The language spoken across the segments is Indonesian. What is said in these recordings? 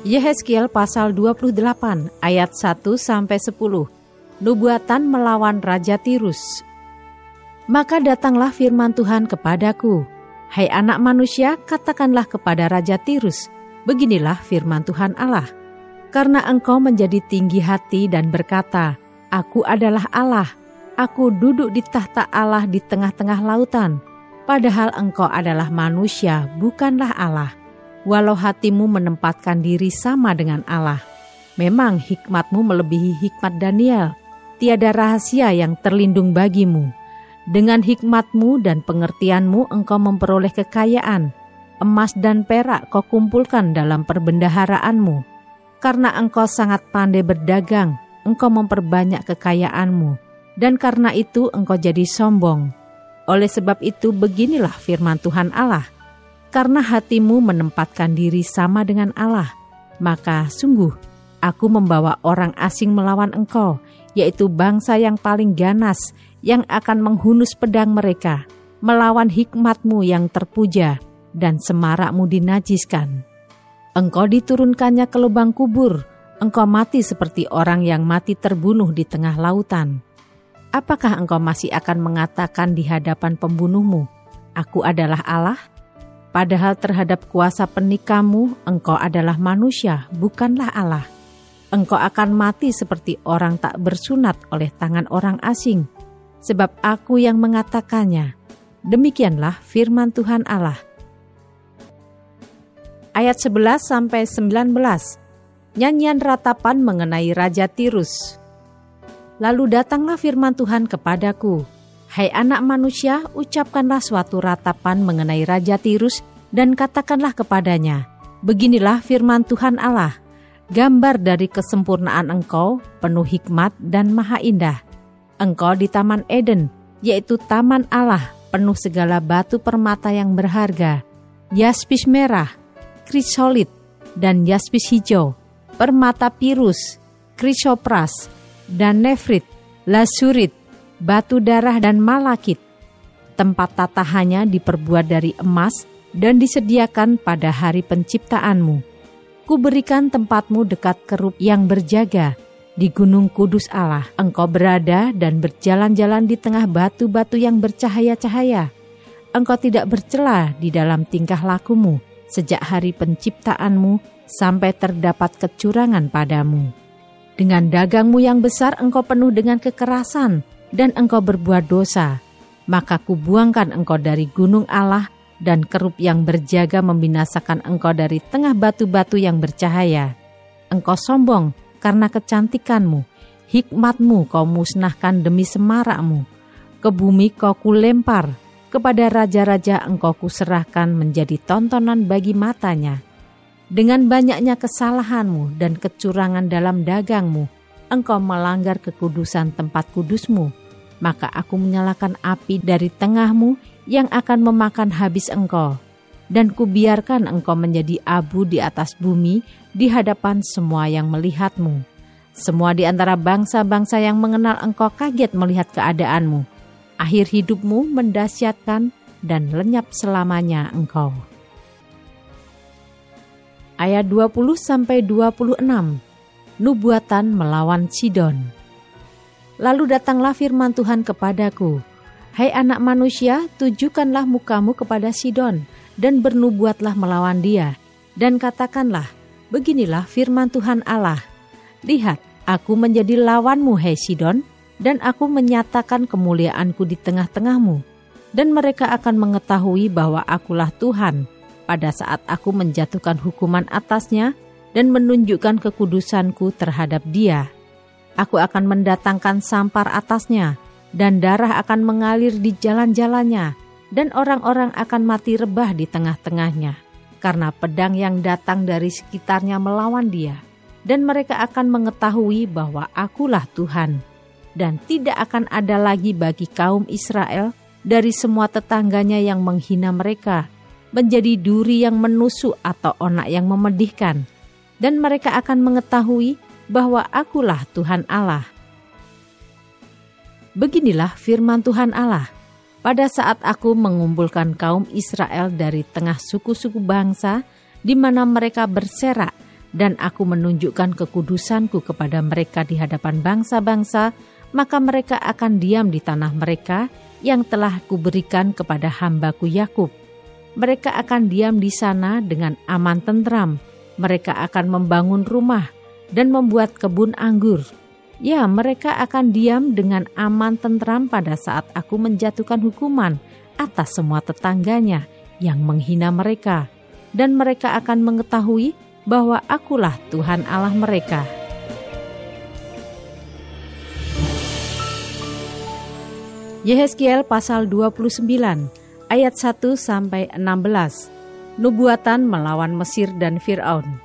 Yehezkiel pasal 28 ayat 1 sampai 10. Nubuatan melawan Raja Tirus. Maka datanglah firman Tuhan kepadaku, Hai anak manusia, katakanlah kepada Raja Tirus, beginilah firman Tuhan Allah. Karena engkau menjadi tinggi hati dan berkata, Aku adalah Allah, aku duduk di tahta Allah di tengah-tengah lautan, padahal engkau adalah manusia, bukanlah Allah walau hatimu menempatkan diri sama dengan Allah. Memang hikmatmu melebihi hikmat Daniel. Tiada rahasia yang terlindung bagimu. Dengan hikmatmu dan pengertianmu engkau memperoleh kekayaan. Emas dan perak kau kumpulkan dalam perbendaharaanmu. Karena engkau sangat pandai berdagang, engkau memperbanyak kekayaanmu. Dan karena itu engkau jadi sombong. Oleh sebab itu beginilah firman Tuhan Allah – karena hatimu menempatkan diri sama dengan Allah, maka sungguh aku membawa orang asing melawan engkau, yaitu bangsa yang paling ganas yang akan menghunus pedang mereka, melawan hikmatmu yang terpuja dan semarakmu dinajiskan. Engkau diturunkannya ke lubang kubur, engkau mati seperti orang yang mati terbunuh di tengah lautan. Apakah engkau masih akan mengatakan di hadapan pembunuhmu, Aku adalah Allah? Padahal terhadap kuasa penikamu, engkau adalah manusia, bukanlah Allah. Engkau akan mati seperti orang tak bersunat oleh tangan orang asing, sebab aku yang mengatakannya. Demikianlah firman Tuhan Allah. Ayat 11 sampai 19. Nyanyian ratapan mengenai Raja Tirus. Lalu datanglah firman Tuhan kepadaku, Hai anak manusia, ucapkanlah suatu ratapan mengenai Raja Tirus dan katakanlah kepadanya, Beginilah firman Tuhan Allah, gambar dari kesempurnaan engkau, penuh hikmat dan maha indah. Engkau di Taman Eden, yaitu Taman Allah, penuh segala batu permata yang berharga, yaspis merah, krisolit, dan yaspis hijau, permata pirus, krisopras, dan nefrit, lasurit, batu darah dan malakit. Tempat tatahannya diperbuat dari emas dan disediakan pada hari penciptaanmu. Kuberikan tempatmu dekat kerup yang berjaga di gunung kudus Allah. Engkau berada dan berjalan-jalan di tengah batu-batu yang bercahaya-cahaya. Engkau tidak bercela di dalam tingkah lakumu sejak hari penciptaanmu sampai terdapat kecurangan padamu. Dengan dagangmu yang besar engkau penuh dengan kekerasan, dan engkau berbuat dosa, maka kubuangkan engkau dari gunung Allah dan kerup yang berjaga membinasakan engkau dari tengah batu-batu yang bercahaya. Engkau sombong karena kecantikanmu, hikmatmu kau musnahkan demi semarakmu. Ke bumi kau kulempar, kepada raja-raja engkau kuserahkan menjadi tontonan bagi matanya. Dengan banyaknya kesalahanmu dan kecurangan dalam dagangmu, engkau melanggar kekudusan tempat kudusmu maka aku menyalakan api dari tengahmu yang akan memakan habis engkau. Dan kubiarkan engkau menjadi abu di atas bumi di hadapan semua yang melihatmu. Semua di antara bangsa-bangsa yang mengenal engkau kaget melihat keadaanmu. Akhir hidupmu mendasyatkan dan lenyap selamanya engkau. Ayat 20-26 Nubuatan melawan Sidon. Lalu datanglah firman Tuhan kepadaku, Hai anak manusia, tujukanlah mukamu kepada Sidon, dan bernubuatlah melawan dia, dan katakanlah, Beginilah firman Tuhan Allah, Lihat, aku menjadi lawanmu, hai Sidon, dan aku menyatakan kemuliaanku di tengah-tengahmu, dan mereka akan mengetahui bahwa akulah Tuhan, pada saat aku menjatuhkan hukuman atasnya, dan menunjukkan kekudusanku terhadap dia.' Aku akan mendatangkan sampar atasnya, dan darah akan mengalir di jalan-jalannya, dan orang-orang akan mati rebah di tengah-tengahnya, karena pedang yang datang dari sekitarnya melawan dia, dan mereka akan mengetahui bahwa akulah Tuhan, dan tidak akan ada lagi bagi kaum Israel dari semua tetangganya yang menghina mereka, menjadi duri yang menusuk atau onak yang memedihkan, dan mereka akan mengetahui bahwa akulah Tuhan Allah. Beginilah firman Tuhan Allah pada saat aku mengumpulkan kaum Israel dari tengah suku-suku bangsa di mana mereka berserak dan aku menunjukkan kekudusanku kepada mereka di hadapan bangsa-bangsa, maka mereka akan diam di tanah mereka yang telah kuberikan kepada hambaku Yakub. Mereka akan diam di sana dengan aman tentram. Mereka akan membangun rumah dan membuat kebun anggur Ya, mereka akan diam dengan aman tentram pada saat aku menjatuhkan hukuman atas semua tetangganya yang menghina mereka, dan mereka akan mengetahui bahwa akulah Tuhan Allah mereka. Yehezkiel pasal 29 ayat 1 sampai 16. Nubuatan melawan Mesir dan Firaun.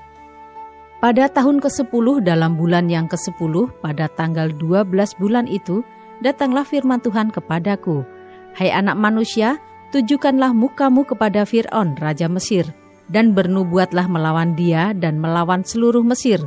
Pada tahun ke-10 dalam bulan yang ke-10 pada tanggal 12 bulan itu, datanglah firman Tuhan kepadaku, Hai anak manusia, tujukanlah mukamu kepada Fir'aun, Raja Mesir, dan bernubuatlah melawan dia dan melawan seluruh Mesir.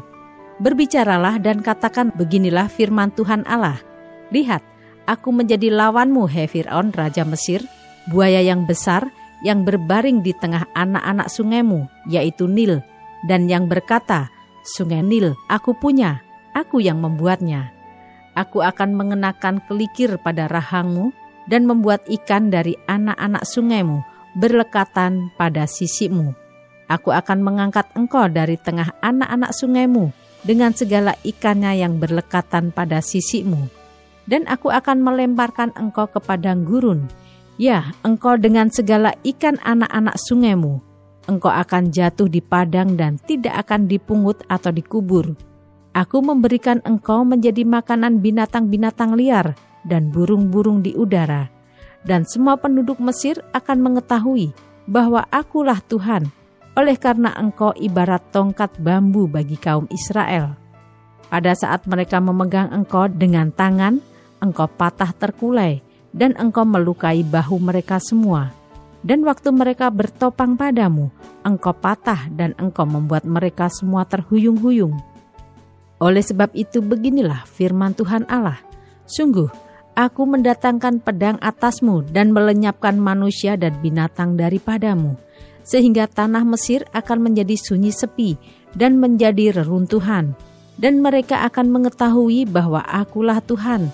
Berbicaralah dan katakan beginilah firman Tuhan Allah. Lihat, aku menjadi lawanmu, hai Fir'aun, Raja Mesir, buaya yang besar yang berbaring di tengah anak-anak sungaimu, yaitu Nil, dan yang berkata, Sungai Nil aku punya, aku yang membuatnya. Aku akan mengenakan kelikir pada rahangmu dan membuat ikan dari anak-anak sungaimu berlekatan pada sisimu. Aku akan mengangkat engkau dari tengah anak-anak sungaimu dengan segala ikannya yang berlekatan pada sisimu. Dan aku akan melemparkan engkau ke padang gurun. Ya, engkau dengan segala ikan anak-anak sungaimu engkau akan jatuh di padang dan tidak akan dipungut atau dikubur. Aku memberikan engkau menjadi makanan binatang-binatang liar dan burung-burung di udara. Dan semua penduduk Mesir akan mengetahui bahwa akulah Tuhan, oleh karena engkau ibarat tongkat bambu bagi kaum Israel. Pada saat mereka memegang engkau dengan tangan, engkau patah terkulai, dan engkau melukai bahu mereka semua.' Dan waktu mereka bertopang padamu, engkau patah dan engkau membuat mereka semua terhuyung-huyung. Oleh sebab itu beginilah firman Tuhan Allah. Sungguh, aku mendatangkan pedang atasmu dan melenyapkan manusia dan binatang daripadamu, sehingga tanah Mesir akan menjadi sunyi sepi dan menjadi reruntuhan, dan mereka akan mengetahui bahwa akulah Tuhan.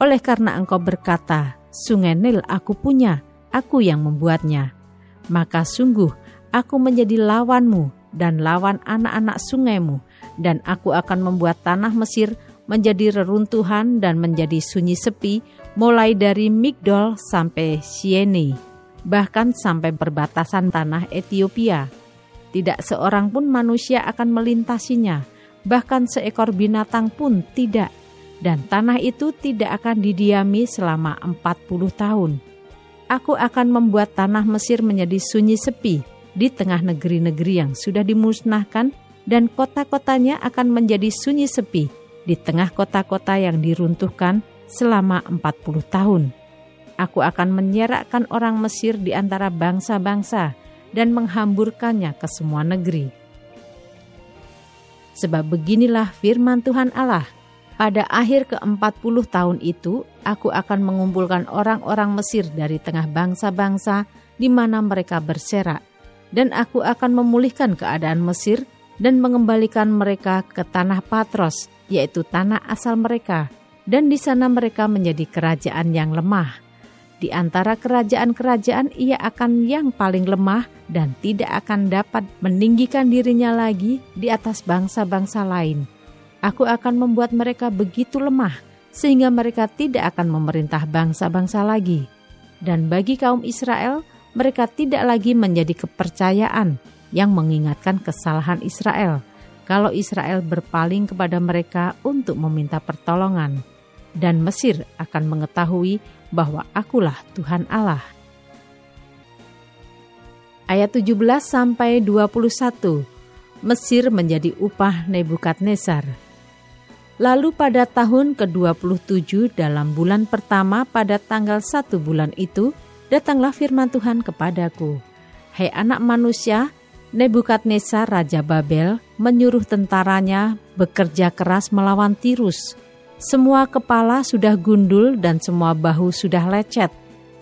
Oleh karena engkau berkata, Sungai Nil aku punya, aku yang membuatnya. Maka sungguh aku menjadi lawanmu dan lawan anak-anak sungaimu, dan aku akan membuat tanah Mesir menjadi reruntuhan dan menjadi sunyi sepi, mulai dari Migdol sampai Siene, bahkan sampai perbatasan tanah Ethiopia. Tidak seorang pun manusia akan melintasinya, bahkan seekor binatang pun tidak dan tanah itu tidak akan didiami selama 40 tahun. Aku akan membuat tanah Mesir menjadi sunyi sepi di tengah negeri-negeri yang sudah dimusnahkan dan kota-kotanya akan menjadi sunyi sepi di tengah kota-kota yang diruntuhkan selama 40 tahun. Aku akan menyerakkan orang Mesir di antara bangsa-bangsa dan menghamburkannya ke semua negeri. Sebab beginilah firman Tuhan Allah – pada akhir ke-40 tahun itu, aku akan mengumpulkan orang-orang Mesir dari tengah bangsa-bangsa di mana mereka berserak, dan aku akan memulihkan keadaan Mesir dan mengembalikan mereka ke tanah Patros, yaitu tanah asal mereka, dan di sana mereka menjadi kerajaan yang lemah. Di antara kerajaan-kerajaan ia akan yang paling lemah dan tidak akan dapat meninggikan dirinya lagi di atas bangsa-bangsa lain Aku akan membuat mereka begitu lemah sehingga mereka tidak akan memerintah bangsa-bangsa lagi. Dan bagi kaum Israel, mereka tidak lagi menjadi kepercayaan yang mengingatkan kesalahan Israel kalau Israel berpaling kepada mereka untuk meminta pertolongan. Dan Mesir akan mengetahui bahwa akulah Tuhan Allah. Ayat 17 sampai 21. Mesir menjadi upah Nebukadnezar. Lalu pada tahun ke-27 dalam bulan pertama pada tanggal satu bulan itu, datanglah firman Tuhan kepadaku. Hai anak manusia, Nebukadnezar Raja Babel menyuruh tentaranya bekerja keras melawan Tirus. Semua kepala sudah gundul dan semua bahu sudah lecet,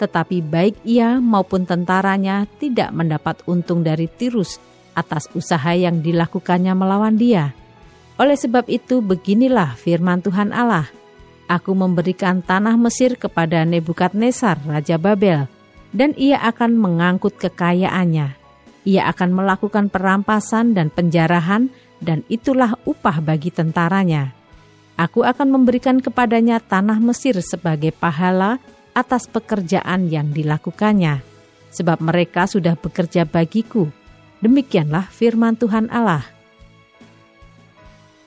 tetapi baik ia maupun tentaranya tidak mendapat untung dari Tirus atas usaha yang dilakukannya melawan dia. Oleh sebab itu beginilah firman Tuhan Allah, Aku memberikan tanah Mesir kepada Nebukadnezar Raja Babel, dan ia akan mengangkut kekayaannya. Ia akan melakukan perampasan dan penjarahan, dan itulah upah bagi tentaranya. Aku akan memberikan kepadanya tanah Mesir sebagai pahala atas pekerjaan yang dilakukannya, sebab mereka sudah bekerja bagiku. Demikianlah firman Tuhan Allah.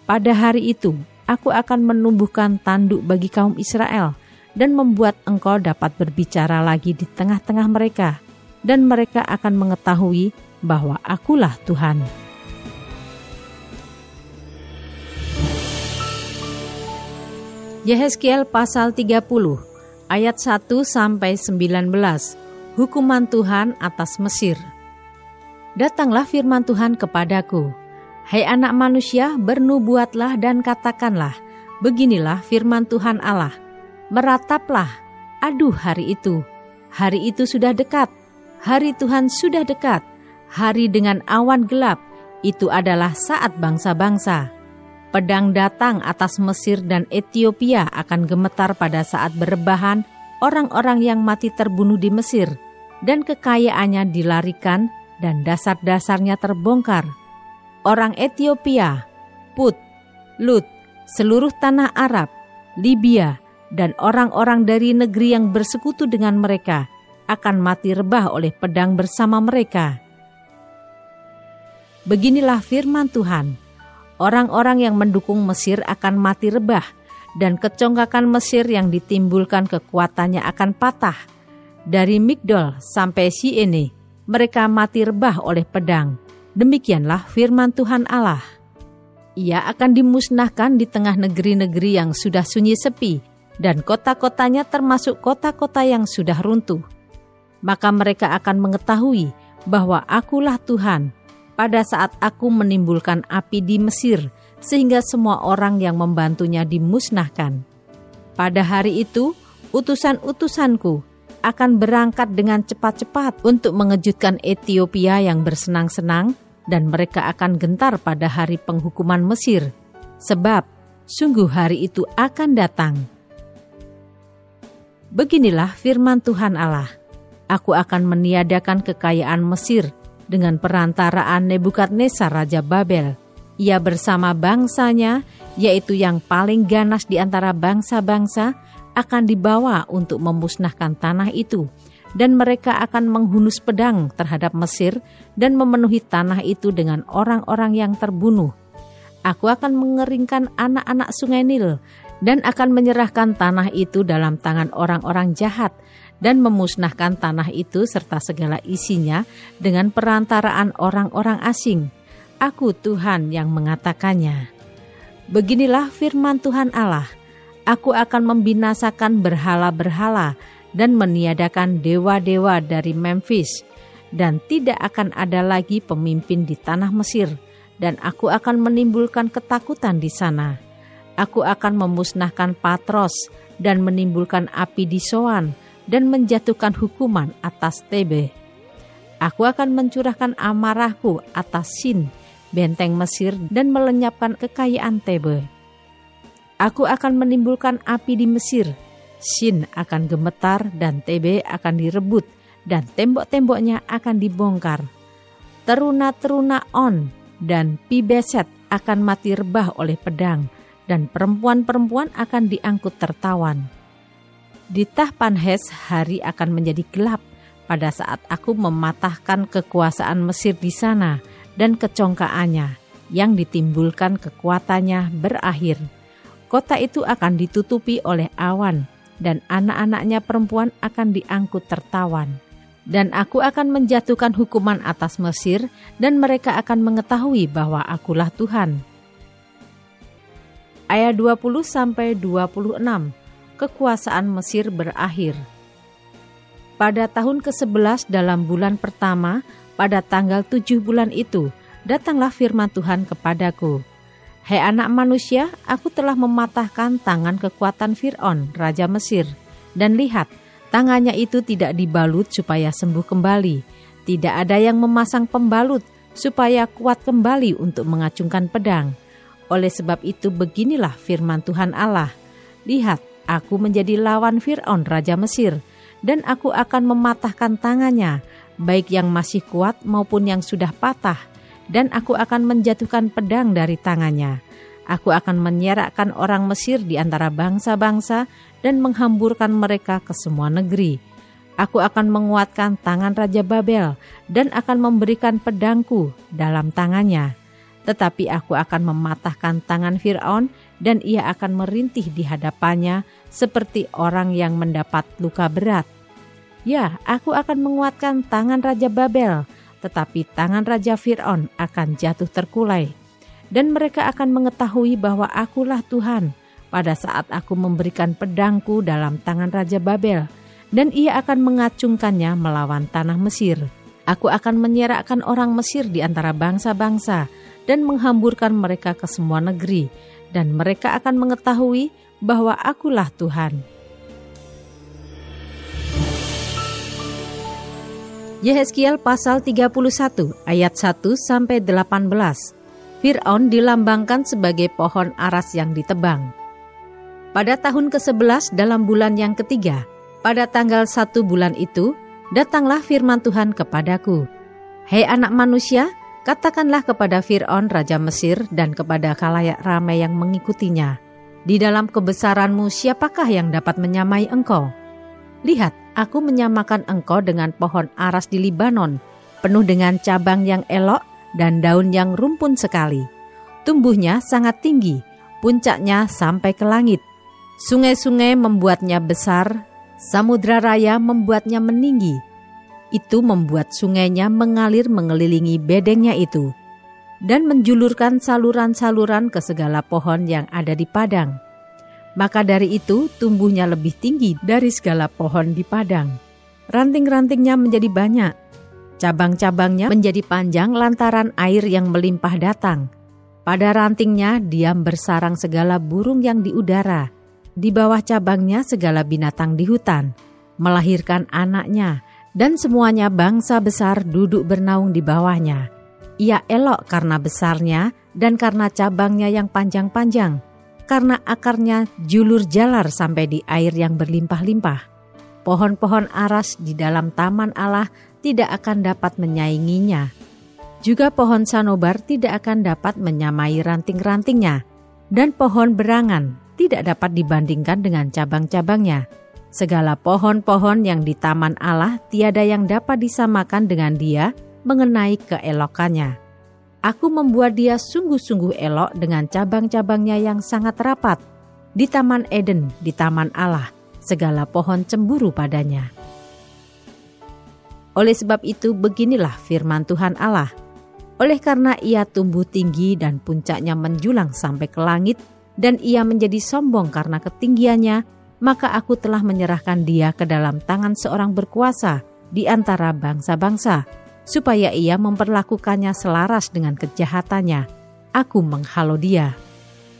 Pada hari itu, aku akan menumbuhkan tanduk bagi kaum Israel dan membuat engkau dapat berbicara lagi di tengah-tengah mereka, dan mereka akan mengetahui bahwa akulah Tuhan. Yehezkiel pasal 30 ayat 1 sampai 19 Hukuman Tuhan atas Mesir. Datanglah firman Tuhan kepadaku Hai anak manusia, bernubuatlah dan katakanlah, beginilah firman Tuhan Allah. Merataplah, aduh hari itu. Hari itu sudah dekat, hari Tuhan sudah dekat. Hari dengan awan gelap, itu adalah saat bangsa-bangsa. Pedang datang atas Mesir dan Ethiopia akan gemetar pada saat berebahan orang-orang yang mati terbunuh di Mesir, dan kekayaannya dilarikan dan dasar-dasarnya terbongkar orang Ethiopia, Put, Lut, seluruh tanah Arab, Libya, dan orang-orang dari negeri yang bersekutu dengan mereka akan mati rebah oleh pedang bersama mereka. Beginilah firman Tuhan, orang-orang yang mendukung Mesir akan mati rebah, dan kecongkakan Mesir yang ditimbulkan kekuatannya akan patah. Dari Migdol sampai Siene, mereka mati rebah oleh pedang Demikianlah firman Tuhan Allah. Ia akan dimusnahkan di tengah negeri-negeri yang sudah sunyi sepi, dan kota-kotanya termasuk kota-kota yang sudah runtuh. Maka mereka akan mengetahui bahwa akulah Tuhan pada saat aku menimbulkan api di Mesir, sehingga semua orang yang membantunya dimusnahkan. Pada hari itu, utusan-utusanku akan berangkat dengan cepat-cepat untuk mengejutkan Ethiopia yang bersenang-senang dan mereka akan gentar pada hari penghukuman Mesir, sebab sungguh hari itu akan datang. Beginilah firman Tuhan Allah, Aku akan meniadakan kekayaan Mesir dengan perantaraan Nebukadnezar Raja Babel. Ia bersama bangsanya, yaitu yang paling ganas di antara bangsa-bangsa, akan dibawa untuk memusnahkan tanah itu, dan mereka akan menghunus pedang terhadap Mesir dan memenuhi tanah itu dengan orang-orang yang terbunuh. Aku akan mengeringkan anak-anak sungai Nil dan akan menyerahkan tanah itu dalam tangan orang-orang jahat dan memusnahkan tanah itu serta segala isinya dengan perantaraan orang-orang asing. Aku Tuhan yang mengatakannya. Beginilah firman Tuhan Allah – Aku akan membinasakan berhala-berhala dan meniadakan dewa-dewa dari Memphis, dan tidak akan ada lagi pemimpin di tanah Mesir, dan aku akan menimbulkan ketakutan di sana. Aku akan memusnahkan Patros dan menimbulkan api di Soan dan menjatuhkan hukuman atas Tebe. Aku akan mencurahkan amarahku atas Sin, benteng Mesir dan melenyapkan kekayaan Tebe Aku akan menimbulkan api di Mesir. Shin akan gemetar dan Tebe akan direbut dan tembok-temboknya akan dibongkar. Teruna-teruna On dan Pibeset akan mati rebah oleh pedang dan perempuan-perempuan akan diangkut tertawan. Di Tahpanhes hari akan menjadi gelap pada saat aku mematahkan kekuasaan Mesir di sana dan kecongkaannya yang ditimbulkan kekuatannya berakhir kota itu akan ditutupi oleh awan, dan anak-anaknya perempuan akan diangkut tertawan. Dan aku akan menjatuhkan hukuman atas Mesir, dan mereka akan mengetahui bahwa akulah Tuhan. Ayat 20 sampai 26. Kekuasaan Mesir berakhir. Pada tahun ke-11 dalam bulan pertama, pada tanggal tujuh bulan itu, datanglah firman Tuhan kepadaku. Hai anak manusia, aku telah mematahkan tangan kekuatan Fir'aun, Raja Mesir. Dan lihat, tangannya itu tidak dibalut supaya sembuh kembali. Tidak ada yang memasang pembalut supaya kuat kembali untuk mengacungkan pedang. Oleh sebab itu beginilah firman Tuhan Allah. Lihat, aku menjadi lawan Fir'aun, Raja Mesir, dan aku akan mematahkan tangannya, baik yang masih kuat maupun yang sudah patah dan aku akan menjatuhkan pedang dari tangannya. Aku akan menyerakkan orang Mesir di antara bangsa-bangsa dan menghamburkan mereka ke semua negeri. Aku akan menguatkan tangan Raja Babel dan akan memberikan pedangku dalam tangannya. Tetapi aku akan mematahkan tangan Firaun dan ia akan merintih di hadapannya seperti orang yang mendapat luka berat. Ya, aku akan menguatkan tangan Raja Babel tetapi tangan Raja Fir'aun akan jatuh terkulai. Dan mereka akan mengetahui bahwa akulah Tuhan pada saat aku memberikan pedangku dalam tangan Raja Babel, dan ia akan mengacungkannya melawan tanah Mesir. Aku akan menyerakkan orang Mesir di antara bangsa-bangsa dan menghamburkan mereka ke semua negeri, dan mereka akan mengetahui bahwa akulah Tuhan. Yehezkiel pasal 31 ayat 1 sampai 18. Firaun dilambangkan sebagai pohon aras yang ditebang. Pada tahun ke-11 dalam bulan yang ketiga, pada tanggal satu bulan itu, datanglah firman Tuhan kepadaku. Hei anak manusia, katakanlah kepada Fir'aun Raja Mesir dan kepada kalayak ramai yang mengikutinya. Di dalam kebesaranmu siapakah yang dapat menyamai engkau? Lihat, aku menyamakan engkau dengan pohon aras di Libanon, penuh dengan cabang yang elok dan daun yang rumpun sekali. Tumbuhnya sangat tinggi, puncaknya sampai ke langit. Sungai-sungai membuatnya besar, samudra raya membuatnya meninggi. Itu membuat sungainya mengalir mengelilingi bedengnya itu, dan menjulurkan saluran-saluran ke segala pohon yang ada di padang maka dari itu tumbuhnya lebih tinggi dari segala pohon di padang. Ranting-rantingnya menjadi banyak, cabang-cabangnya menjadi panjang lantaran air yang melimpah datang. Pada rantingnya diam bersarang segala burung yang di udara, di bawah cabangnya segala binatang di hutan, melahirkan anaknya, dan semuanya bangsa besar duduk bernaung di bawahnya. Ia elok karena besarnya dan karena cabangnya yang panjang-panjang, karena akarnya julur jalar sampai di air yang berlimpah-limpah. Pohon-pohon aras di dalam taman Allah tidak akan dapat menyainginya. Juga pohon sanobar tidak akan dapat menyamai ranting-rantingnya, dan pohon berangan tidak dapat dibandingkan dengan cabang-cabangnya. Segala pohon-pohon yang di taman Allah tiada yang dapat disamakan dengan dia mengenai keelokannya. Aku membuat dia sungguh-sungguh elok dengan cabang-cabangnya yang sangat rapat. Di Taman Eden, di Taman Allah, segala pohon cemburu padanya. Oleh sebab itu, beginilah firman Tuhan Allah. Oleh karena ia tumbuh tinggi dan puncaknya menjulang sampai ke langit, dan ia menjadi sombong karena ketinggiannya, maka aku telah menyerahkan dia ke dalam tangan seorang berkuasa di antara bangsa-bangsa supaya ia memperlakukannya selaras dengan kejahatannya. Aku menghalau dia.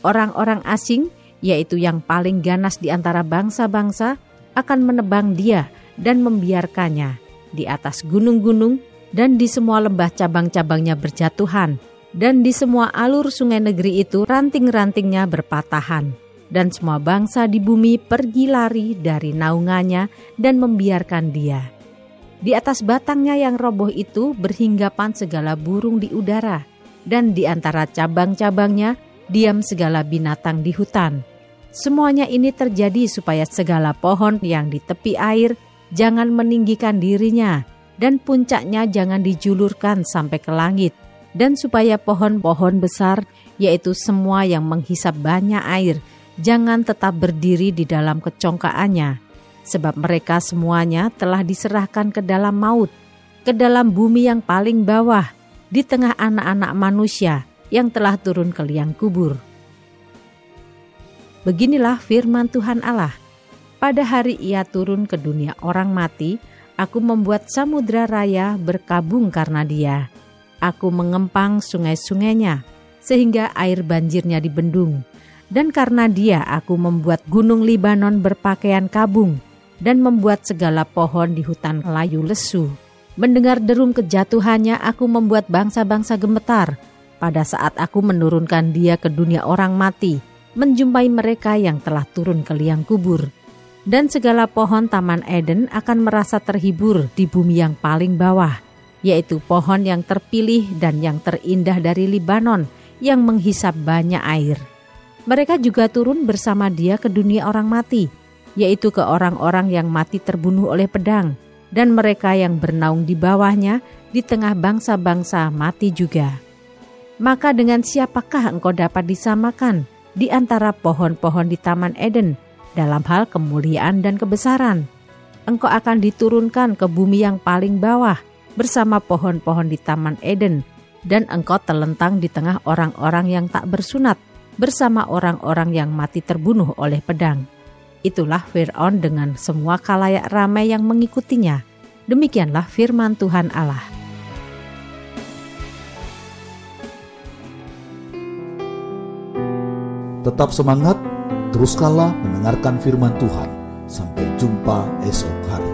Orang-orang asing, yaitu yang paling ganas di antara bangsa-bangsa, akan menebang dia dan membiarkannya di atas gunung-gunung dan di semua lembah cabang-cabangnya berjatuhan, dan di semua alur sungai negeri itu ranting-rantingnya berpatahan, dan semua bangsa di bumi pergi lari dari naungannya dan membiarkan dia. Di atas batangnya yang roboh itu berhinggapan segala burung di udara, dan di antara cabang-cabangnya diam segala binatang di hutan. Semuanya ini terjadi supaya segala pohon yang di tepi air jangan meninggikan dirinya, dan puncaknya jangan dijulurkan sampai ke langit, dan supaya pohon-pohon besar, yaitu semua yang menghisap banyak air, jangan tetap berdiri di dalam kecongkaannya, sebab mereka semuanya telah diserahkan ke dalam maut, ke dalam bumi yang paling bawah, di tengah anak-anak manusia yang telah turun ke liang kubur. Beginilah firman Tuhan Allah. Pada hari ia turun ke dunia orang mati, aku membuat samudra raya berkabung karena dia. Aku mengempang sungai-sungainya, sehingga air banjirnya dibendung. Dan karena dia aku membuat gunung Libanon berpakaian kabung, dan membuat segala pohon di hutan layu lesu. Mendengar derum kejatuhannya aku membuat bangsa-bangsa gemetar, pada saat aku menurunkan dia ke dunia orang mati, menjumpai mereka yang telah turun ke liang kubur. Dan segala pohon Taman Eden akan merasa terhibur di bumi yang paling bawah, yaitu pohon yang terpilih dan yang terindah dari Libanon yang menghisap banyak air. Mereka juga turun bersama dia ke dunia orang mati, yaitu ke orang-orang yang mati terbunuh oleh pedang, dan mereka yang bernaung di bawahnya di tengah bangsa-bangsa mati juga. Maka dengan siapakah engkau dapat disamakan di antara pohon-pohon di Taman Eden dalam hal kemuliaan dan kebesaran. Engkau akan diturunkan ke bumi yang paling bawah bersama pohon-pohon di Taman Eden, dan engkau telentang di tengah orang-orang yang tak bersunat bersama orang-orang yang mati terbunuh oleh pedang. Itulah Fir'aun dengan semua kalayak ramai yang mengikutinya. Demikianlah firman Tuhan Allah. Tetap semangat, teruskanlah mendengarkan firman Tuhan. Sampai jumpa esok hari.